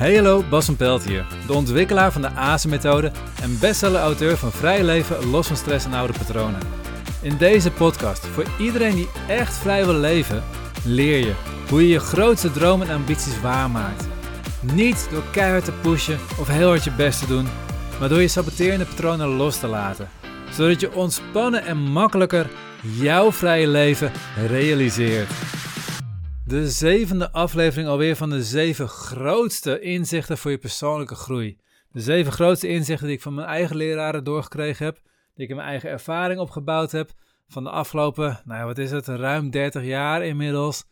Hey hallo, Bas van Pelt hier, de ontwikkelaar van de ASE-methode en bestseller-auteur van Vrij leven los van stress en oude patronen. In deze podcast, voor iedereen die echt vrij wil leven, leer je hoe je je grootste dromen en ambities waarmaakt. Niet door keihard te pushen of heel hard je best te doen, maar door je saboterende patronen los te laten. Zodat je ontspannen en makkelijker jouw vrije leven realiseert. De zevende aflevering alweer van de zeven grootste inzichten voor je persoonlijke groei. De zeven grootste inzichten die ik van mijn eigen leraren doorgekregen heb, die ik in mijn eigen ervaring opgebouwd heb van de afgelopen, nou ja, wat is het, ruim 30 jaar inmiddels.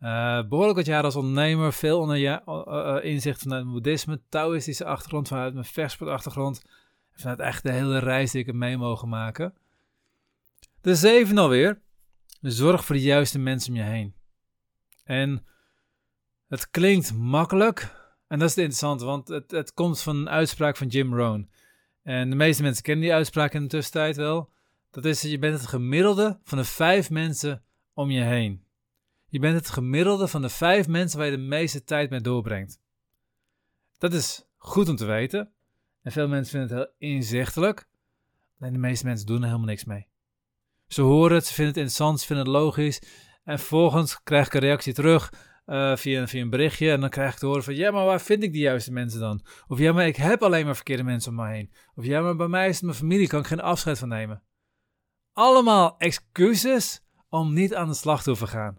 Uh, behoorlijk wat jaren als ondernemer, veel onder ja, uh, inzicht vanuit het boeddhisme, Taoïstische achtergrond, vanuit mijn versportachtergrond, vanuit echt de hele reis die ik heb mee mogen maken. De zeven alweer. Zorg voor de juiste mensen om je heen. En het klinkt makkelijk. En dat is het interessante, want het, het komt van een uitspraak van Jim Rohn. En de meeste mensen kennen die uitspraak in de tussentijd wel. Dat is, je bent het gemiddelde van de vijf mensen om je heen. Je bent het gemiddelde van de vijf mensen waar je de meeste tijd mee doorbrengt. Dat is goed om te weten. En veel mensen vinden het heel inzichtelijk. Alleen de meeste mensen doen er helemaal niks mee. Ze horen het, ze vinden het interessant, ze vinden het logisch. En vervolgens krijg ik een reactie terug uh, via, via een berichtje. En dan krijg ik te horen van, ja, maar waar vind ik die juiste mensen dan? Of ja, maar ik heb alleen maar verkeerde mensen om me heen. Of ja, maar bij mij is het mijn familie, kan ik geen afscheid van nemen. Allemaal excuses om niet aan de slag te hoeven gaan.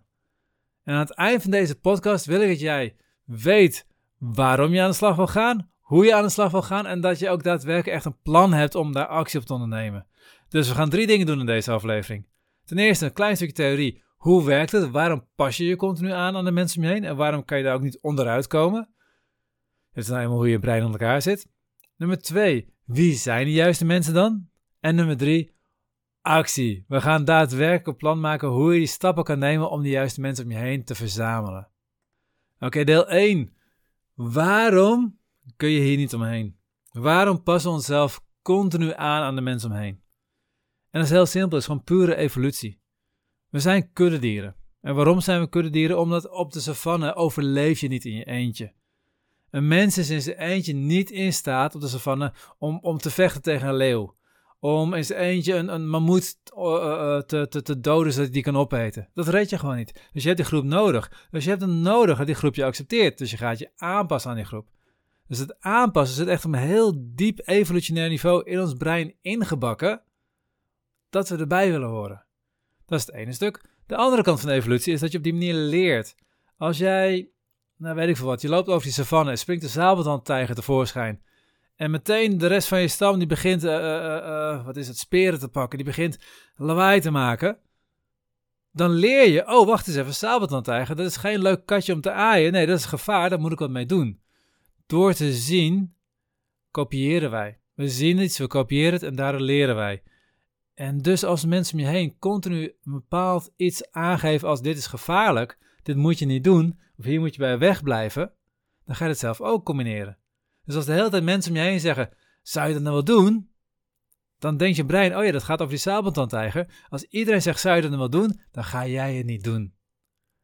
En aan het eind van deze podcast wil ik dat jij weet waarom je aan de slag wil gaan, hoe je aan de slag wil gaan en dat je ook daadwerkelijk echt een plan hebt om daar actie op te ondernemen. Dus we gaan drie dingen doen in deze aflevering. Ten eerste een klein stukje theorie. Hoe werkt het? Waarom pas je je continu aan aan de mensen om je heen? En waarom kan je daar ook niet onderuit komen? Dit is nou helemaal hoe je brein in elkaar zit. Nummer twee, wie zijn de juiste mensen dan? En nummer drie, actie. We gaan daadwerkelijk een plan maken hoe je die stappen kan nemen om de juiste mensen om je heen te verzamelen. Oké, deel 1. Waarom kun je hier niet omheen? Waarom passen we onszelf continu aan aan de mensen omheen? En dat is heel simpel, het is gewoon pure evolutie. We zijn kuddedieren. En waarom zijn we kuddedieren? Omdat op de savanne overleef je niet in je eentje. Een mens is in zijn eentje niet in staat op de savanne om, om te vechten tegen een leeuw. Om in zijn eentje een, een mammoet uh, te, te, te doden zodat hij die kan opeten. Dat red je gewoon niet. Dus je hebt die groep nodig. Dus je hebt een nodig dat die groep je accepteert. Dus je gaat je aanpassen aan die groep. Dus het aanpassen zit echt op een heel diep evolutionair niveau in ons brein ingebakken. Dat we erbij willen horen. Dat is het ene stuk. De andere kant van de evolutie is dat je op die manier leert. Als jij, nou weet ik veel wat, je loopt over die savanne en springt de zabeltandtijger tevoorschijn. En meteen de rest van je stam die begint, uh, uh, uh, wat is het, speren te pakken. Die begint lawaai te maken. Dan leer je, oh wacht eens even, sabeltandtijger, dat is geen leuk katje om te aaien. Nee, dat is gevaar, daar moet ik wat mee doen. Door te zien, kopiëren wij. We zien iets, we kopiëren het en daardoor leren wij. En dus als mensen om je heen continu een bepaald iets aangeven als dit is gevaarlijk, dit moet je niet doen, of hier moet je bij wegblijven, dan ga je het zelf ook combineren. Dus als de hele tijd mensen om je heen zeggen, zou je dat nou wel doen? Dan denkt je brein, oh ja, dat gaat over die sabeltandtijger. Als iedereen zegt, zou je dat nou wel doen? Dan ga jij het niet doen.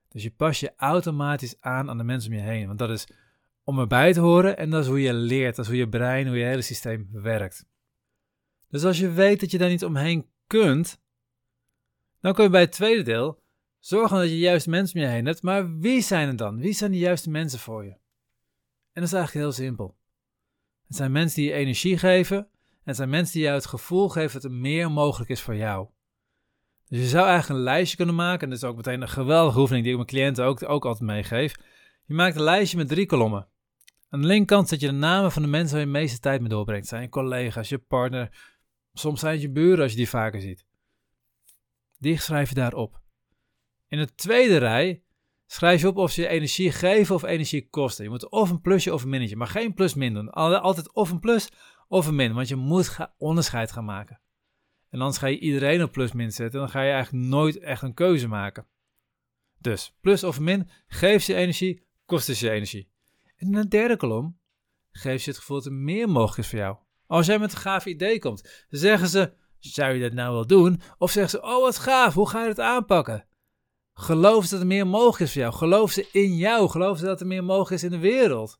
Dus je pas je automatisch aan aan de mensen om je heen. Want dat is om erbij te horen en dat is hoe je leert. Dat is hoe je brein, hoe je hele systeem werkt. Dus als je weet dat je daar niet omheen kunt, dan kun je bij het tweede deel zorgen dat je juist mensen om je heen hebt. Maar wie zijn het dan? Wie zijn de juiste mensen voor je? En dat is eigenlijk heel simpel. Het zijn mensen die je energie geven. En het zijn mensen die jou het gevoel geven dat er meer mogelijk is voor jou. Dus je zou eigenlijk een lijstje kunnen maken. En dat is ook meteen een geweldige oefening die ik mijn cliënten ook, ook altijd meegeef. Je maakt een lijstje met drie kolommen. Aan de linkerkant zet je de namen van de mensen waar je de meeste tijd mee doorbrengt. zijn je collega's, je partner, Soms zijn het je buren als je die vaker ziet. Die schrijf je daarop. In de tweede rij schrijf je op of ze je energie geven of energie kosten. Je moet of een plusje of een minnetje, maar geen plus-min doen. Altijd of een plus of een min, want je moet onderscheid gaan maken. En anders ga je iedereen op plus-min zetten en dan ga je eigenlijk nooit echt een keuze maken. Dus plus of min, geef ze energie, kost ze energie. En in de derde kolom geef je het gevoel dat er meer mogelijk is voor jou. Als jij met een gaaf idee komt, zeggen ze: Zou je dat nou wel doen? Of zeggen ze: Oh, wat gaaf, hoe ga je het aanpakken? Geloof ze dat er meer mogelijk is voor jou. Geloof ze in jou. Geloof ze dat er meer mogelijk is in de wereld.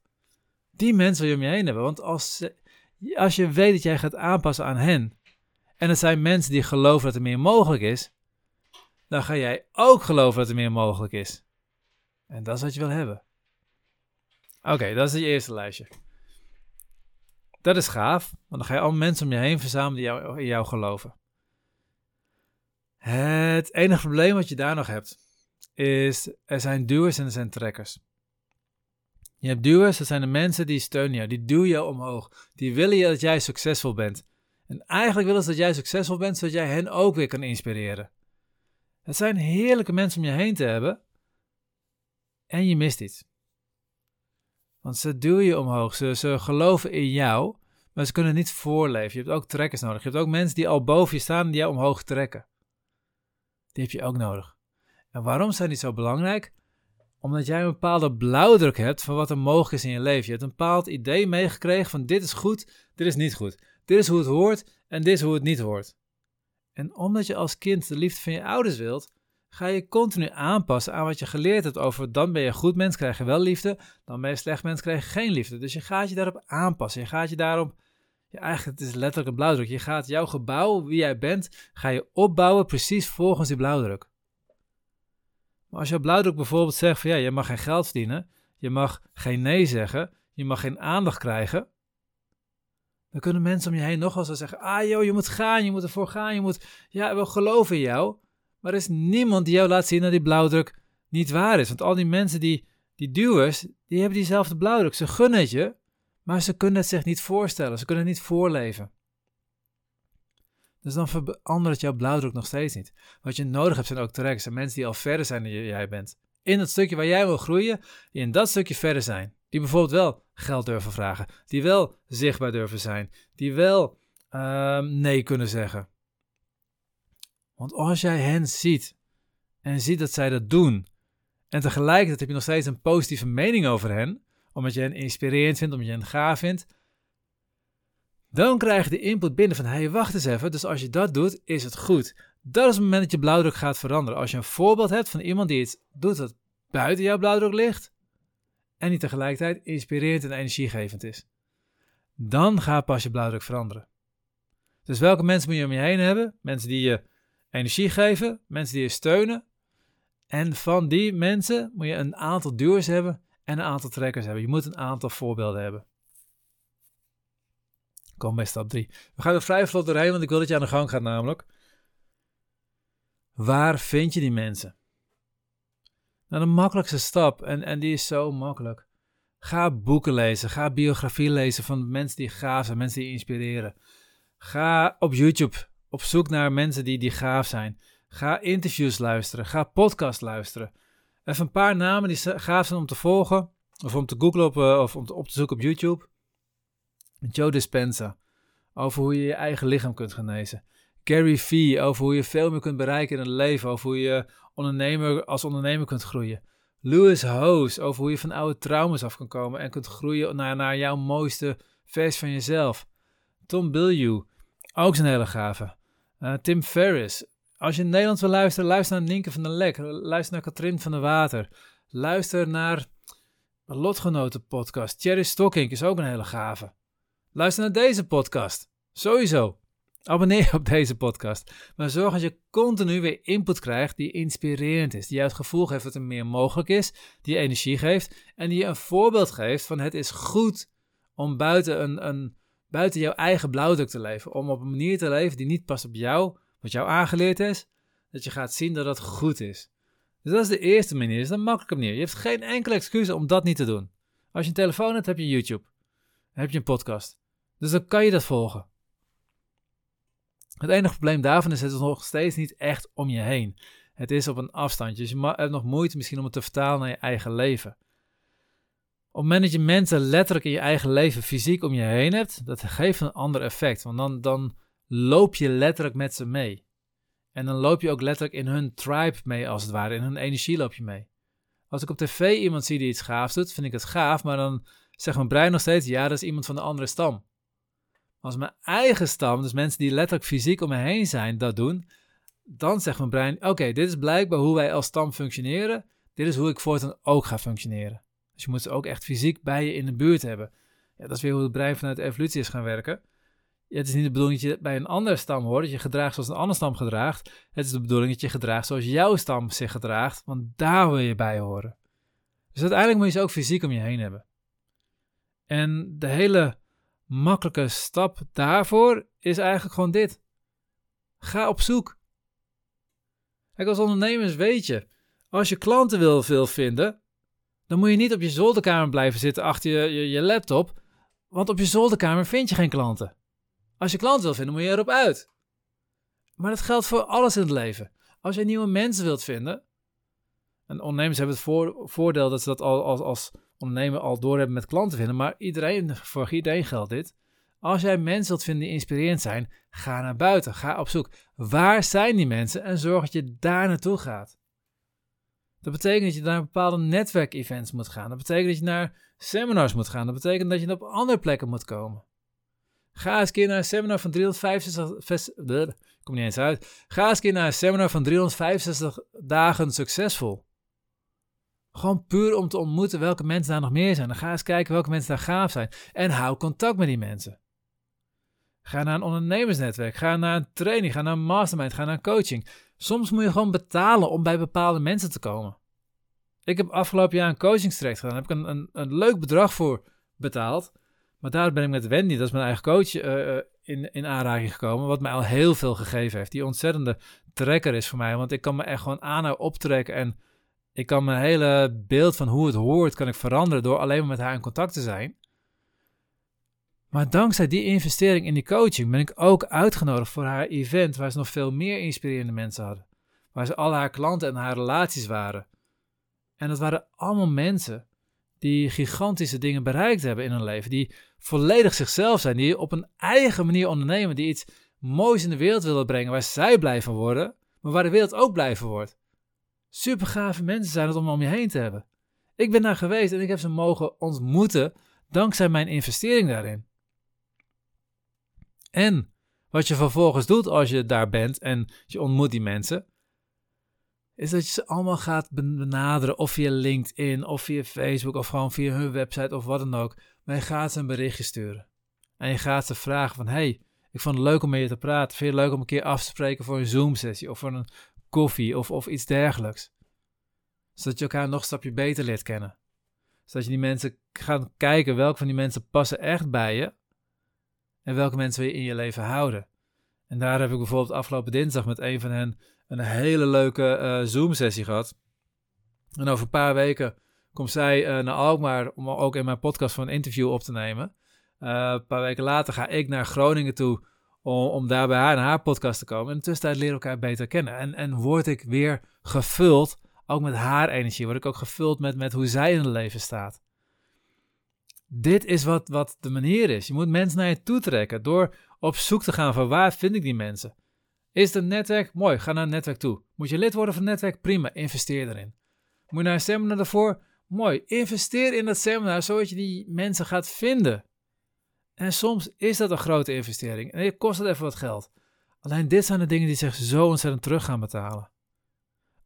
Die mensen wil je om je heen hebben. Want als, als je weet dat jij gaat aanpassen aan hen. En het zijn mensen die geloven dat er meer mogelijk is. Dan ga jij ook geloven dat er meer mogelijk is. En dat is wat je wil hebben. Oké, dat is het eerste lijstje. Dat is gaaf, want dan ga je al mensen om je heen verzamelen die jou, in jou geloven. Het enige probleem wat je daar nog hebt, is er zijn duwers en er zijn trekkers. Je hebt duwers, dat zijn de mensen die steunen jou, die duwen je omhoog. Die willen je dat jij succesvol bent. En eigenlijk willen ze dat jij succesvol bent, zodat jij hen ook weer kan inspireren. Het zijn heerlijke mensen om je heen te hebben. En je mist iets. Want ze duwen je omhoog, ze, ze geloven in jou, maar ze kunnen niet voorleven. Je hebt ook trekkers nodig. Je hebt ook mensen die al boven je staan die jou omhoog trekken. Die heb je ook nodig. En waarom zijn die zo belangrijk? Omdat jij een bepaalde blauwdruk hebt van wat er mogelijk is in je leven. Je hebt een bepaald idee meegekregen van dit is goed, dit is niet goed. Dit is hoe het hoort en dit is hoe het niet hoort. En omdat je als kind de liefde van je ouders wilt, ga je continu aanpassen aan wat je geleerd hebt over dan ben je een goed mens, krijg je wel liefde, dan ben je een slecht mens, krijg je geen liefde. Dus je gaat je daarop aanpassen. Je gaat je daarop, ja, eigenlijk het is letterlijk een blauwdruk. Je gaat jouw gebouw, wie jij bent, ga je opbouwen precies volgens die blauwdruk. Maar als jouw blauwdruk bijvoorbeeld zegt van ja, je mag geen geld verdienen, je mag geen nee zeggen, je mag geen aandacht krijgen, dan kunnen mensen om je heen nog wel zo zeggen, ah joh, je moet gaan, je moet ervoor gaan, je moet, ja, we geloven in jou. Maar er is niemand die jou laat zien dat die blauwdruk niet waar is. Want al die mensen, die, die duwers, die hebben diezelfde blauwdruk. Ze gunnen het je, maar ze kunnen het zich niet voorstellen. Ze kunnen het niet voorleven. Dus dan verandert jouw blauwdruk nog steeds niet. Wat je nodig hebt zijn ook trekkers. Zijn mensen die al verder zijn dan jij bent. In het stukje waar jij wil groeien, die in dat stukje verder zijn. Die bijvoorbeeld wel geld durven vragen. Die wel zichtbaar durven zijn. Die wel uh, nee kunnen zeggen. Want als jij hen ziet en ziet dat zij dat doen, en tegelijkertijd heb je nog steeds een positieve mening over hen, omdat je hen inspirerend vindt, omdat je hen gaaf vindt, dan krijg je de input binnen van, hé, hey, wacht eens even, dus als je dat doet, is het goed. Dat is het moment dat je blauwdruk gaat veranderen. Als je een voorbeeld hebt van iemand die iets doet dat buiten jouw blauwdruk ligt, en die tegelijkertijd inspirerend en energiegevend is, dan gaat pas je blauwdruk veranderen. Dus welke mensen moet je om je heen hebben? Mensen die je energie geven, mensen die je steunen. En van die mensen moet je een aantal duwers hebben en een aantal trekkers hebben. Je moet een aantal voorbeelden hebben. Kom bij stap 3. We gaan er vrij vlot doorheen, want ik wil dat je aan de gang gaat namelijk. Waar vind je die mensen? Nou, de makkelijkste stap, en, en die is zo makkelijk. Ga boeken lezen, ga biografie lezen van mensen die gaaf zijn, mensen die inspireren. Ga op YouTube op zoek naar mensen die, die gaaf zijn. Ga interviews luisteren. Ga podcast luisteren. Even een paar namen die gaaf zijn om te volgen. Of om te googlen op, uh, of om te, op te zoeken op YouTube. Joe Dispenza. Over hoe je je eigen lichaam kunt genezen. Gary Vee. Over hoe je veel meer kunt bereiken in het leven. Over hoe je ondernemer, als ondernemer kunt groeien. Lewis Hoos. Over hoe je van oude trauma's af kan komen. En kunt groeien naar, naar jouw mooiste vers van jezelf. Tom Bilyeu. Ook zijn hele gave. Uh, Tim Ferriss. Als je in Nederland wil luisteren, luister naar Nienke van der Lek. Luister naar Katrien van der Water. Luister naar Lotgenoten podcast. Thierry Stocking is ook een hele gave. Luister naar deze podcast. Sowieso. Abonneer je op deze podcast. Maar zorg dat je continu weer input krijgt die inspirerend is. Die jou het gevoel geeft dat er meer mogelijk is. Die je energie geeft. En die je een voorbeeld geeft van het is goed om buiten een, een buiten jouw eigen blauwdruk te leven. Om op een manier te leven die niet past op jou, wat jou aangeleerd is. Dat je gaat zien dat dat goed is. Dus dat is de eerste manier. Dat is een makkelijke manier. Je hebt geen enkele excuus om dat niet te doen. Als je een telefoon hebt, heb je YouTube. Dan heb je een podcast. Dus dan kan je dat volgen. Het enige probleem daarvan is, het is nog steeds niet echt om je heen. Het is op een afstandje. Dus je hebt nog moeite misschien om het te vertalen naar je eigen leven. Op het moment dat je mensen letterlijk in je eigen leven fysiek om je heen hebt, dat geeft een ander effect. Want dan, dan loop je letterlijk met ze mee. En dan loop je ook letterlijk in hun tribe mee, als het ware. In hun energie loop je mee. Als ik op tv iemand zie die iets gaafs doet, vind ik het gaaf, maar dan zegt mijn brein nog steeds, ja, dat is iemand van de andere stam. Als mijn eigen stam, dus mensen die letterlijk fysiek om me heen zijn, dat doen, dan zegt mijn brein, oké, dit is blijkbaar hoe wij als stam functioneren. Dit is hoe ik voortaan ook ga functioneren. Dus je moet ze ook echt fysiek bij je in de buurt hebben. Ja, dat is weer hoe het brein vanuit de evolutie is gaan werken. het is niet de bedoeling dat je bij een andere stam hoort, dat je gedraagt zoals een andere stam gedraagt. Het is de bedoeling dat je gedraagt zoals jouw stam zich gedraagt, want daar wil je bij horen. Dus uiteindelijk moet je ze ook fysiek om je heen hebben. En de hele makkelijke stap daarvoor is eigenlijk gewoon dit. Ga op zoek. Kijk, als ondernemers weet je, als je klanten wil veel vinden, dan moet je niet op je zolderkamer blijven zitten achter je, je, laptop, want op je zolderkamer vind je geen klanten. Als je klanten wil vinden, moet je erop uit. Maar dat geldt voor alles in het leven. Als je nieuwe mensen wilt vinden, en ondernemers hebben het voordeel dat ze dat al als, als ondernemer al doorhebben met klanten vinden, maar iedereen, voor iedereen geldt dit. Als jij mensen wilt vinden die inspirerend zijn, ga naar buiten, ga op zoek. Waar zijn die mensen en zorg dat je daar naartoe gaat. Dat betekent dat je naar bepaalde netwerkevents moet gaan. Dat betekent dat je naar seminars moet gaan. Dat betekent dat je op andere plekken moet komen. Ga eens een keer naar een seminar van 365... kom niet eens uit. Ga eens een keer naar een seminar van 365 dagen succesvol. Gewoon puur om te ontmoeten welke mensen daar nog meer zijn. Dan ga eens kijken welke mensen daar gaaf zijn. En hou contact met die mensen. Ga naar een ondernemersnetwerk. Ga naar een training. Ga naar een mastermind. Ga naar een coaching. Soms moet je gewoon betalen om bij bepaalde mensen te komen. Ik heb afgelopen jaar een coachingstraject gedaan. Daar heb ik een, een, een leuk bedrag voor betaald. Maar daar ben ik met Wendy, dat is mijn eigen coach, uh, in, in aanraking gekomen. Wat mij al heel veel gegeven heeft. Die ontzettende trekker is voor mij. Want ik kan me echt gewoon aan haar optrekken. En ik kan mijn hele beeld van hoe het hoort, kan ik veranderen door alleen maar met haar in contact te zijn. Maar dankzij die investering in die coaching ben ik ook uitgenodigd voor haar event, waar ze nog veel meer inspirerende mensen hadden. Waar ze al haar klanten en haar relaties waren. En dat waren allemaal mensen die gigantische dingen bereikt hebben in hun leven. Die volledig zichzelf zijn, die op een eigen manier ondernemen, die iets moois in de wereld willen brengen, waar zij blij van worden, maar waar de wereld ook blij van wordt. Super gave mensen zijn het om om je heen te hebben. Ik ben daar geweest en ik heb ze mogen ontmoeten dankzij mijn investering daarin. En wat je vervolgens doet als je daar bent en je ontmoet die mensen, is dat je ze allemaal gaat benaderen of via LinkedIn of via Facebook of gewoon via hun website of wat dan ook. Maar je gaat ze een berichtje sturen. En je gaat ze vragen van, hey, ik vond het leuk om met je te praten. Vind je het leuk om een keer af te spreken voor een Zoom-sessie of voor een koffie of, of iets dergelijks? Zodat je elkaar nog een stapje beter leert kennen. Zodat je die mensen gaat kijken welke van die mensen passen echt bij je en welke mensen wil in je leven houden. En daar heb ik bijvoorbeeld afgelopen dinsdag met een van hen een hele leuke uh, Zoom-sessie gehad. En over een paar weken komt zij uh, naar Alkmaar om ook in mijn podcast voor een interview op te nemen. Uh, een paar weken later ga ik naar Groningen toe om, om daar bij haar naar haar podcast te komen. En in de tussentijd leren elkaar beter kennen. En, en word ik weer gevuld, ook met haar energie. Word ik ook gevuld met, met hoe zij in het leven staat. Dit is wat, wat de manier is. Je moet mensen naar je toe trekken door op zoek te gaan van waar vind ik die mensen. Is het een netwerk? Mooi, ga naar een netwerk toe. Moet je lid worden van een netwerk? Prima, investeer erin. Moet je naar een seminar ervoor? Mooi, investeer in dat seminar zodat je die mensen gaat vinden. En soms is dat een grote investering en kost het even wat geld. Alleen dit zijn de dingen die zich zo ontzettend terug gaan betalen.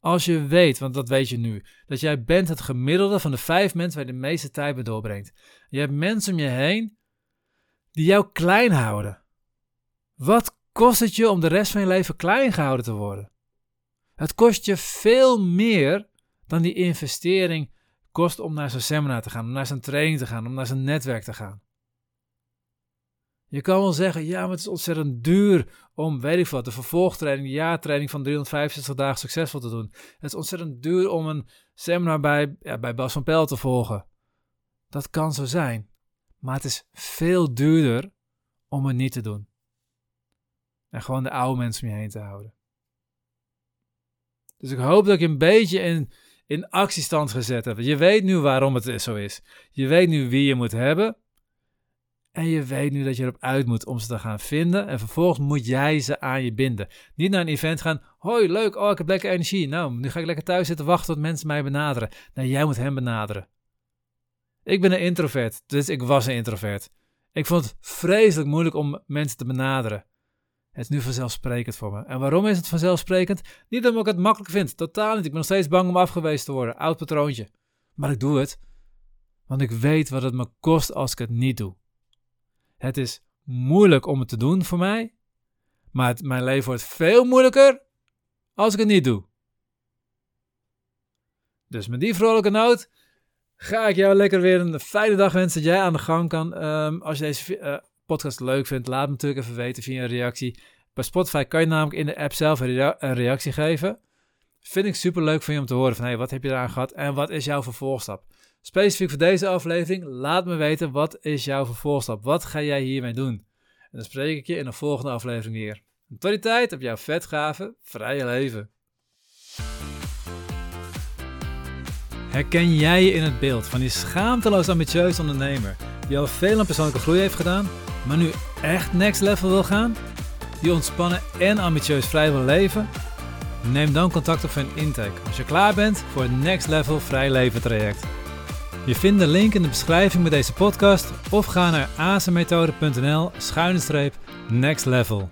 Als je weet, want dat weet je nu, dat jij bent het gemiddelde van de vijf mensen waar je de meeste tijd mee doorbrengt. Je hebt mensen om je heen die jou klein houden. Wat kost het je om de rest van je leven klein gehouden te worden? Het kost je veel meer dan die investering kost om naar zo'n seminar te gaan, om naar zo'n training te gaan, om naar zo'n netwerk te gaan. Je kan wel zeggen, ja, maar het is ontzettend duur om, weet ik wat, de vervolgtraining, de jaartraining van 365 dagen succesvol te doen. Het is ontzettend duur om een seminar bij, ja, bij Bas van Pel te volgen. Dat kan zo zijn. Maar het is veel duurder om het niet te doen. En gewoon de oude mensen om je heen te houden. Dus ik hoop dat ik een beetje in, in actiestand gezet heb. Je weet nu waarom het zo is. Je weet nu wie je moet hebben. En je weet nu dat je erop uit moet om ze te gaan vinden. En vervolgens moet jij ze aan je binden. Niet naar een event gaan. Hoi, leuk. Oh, ik heb lekker energie. Nou, nu ga ik lekker thuis zitten wachten tot mensen mij benaderen. Nee, jij moet hem benaderen. Ik ben een introvert. Dus ik was een introvert. Ik vond het vreselijk moeilijk om mensen te benaderen. Het is nu vanzelfsprekend voor me. En waarom is het vanzelfsprekend? Niet omdat ik het makkelijk vind. Totaal niet. Ik ben nog steeds bang om afgewezen te worden. Oud patroontje. Maar ik doe het. Want ik weet wat het me kost als ik het niet doe. Het is moeilijk om het te doen voor mij, maar mijn leven wordt veel moeilijker als ik het niet doe. Dus met die vrolijke noot ga ik jou lekker weer een fijne dag wensen dat jij aan de gang kan. Ehm, als je deze uh, podcast leuk vindt, laat me natuurlijk even weten via een reactie. Bij Spotify kan je namelijk in de app zelf een, reactie geven. Vind ik super leuk van je om te horen van hey, wat heb je eraan gehad en wat is jouw vervolgstap? Specifiek voor deze aflevering, laat me weten wat is jouw vervolgstap? Wat ga jij hiermee doen? En dan spreek ik je in de volgende aflevering weer. tot die tijd op jouw vetgave, vrije leven. Herken jij je in het beeld van die schaamteloos ambitieuze ondernemer die al veel aan persoonlijke groei heeft gedaan, maar nu echt next level wil gaan? Die ontspannen en ambitieus vrij wil leven? Neem dan contact op voor een intake als je klaar bent voor het Next Level Vrij Leven traject. Je vindt de link in de beschrijving met deze podcast of ga naar azenmethode.nl schuine next level.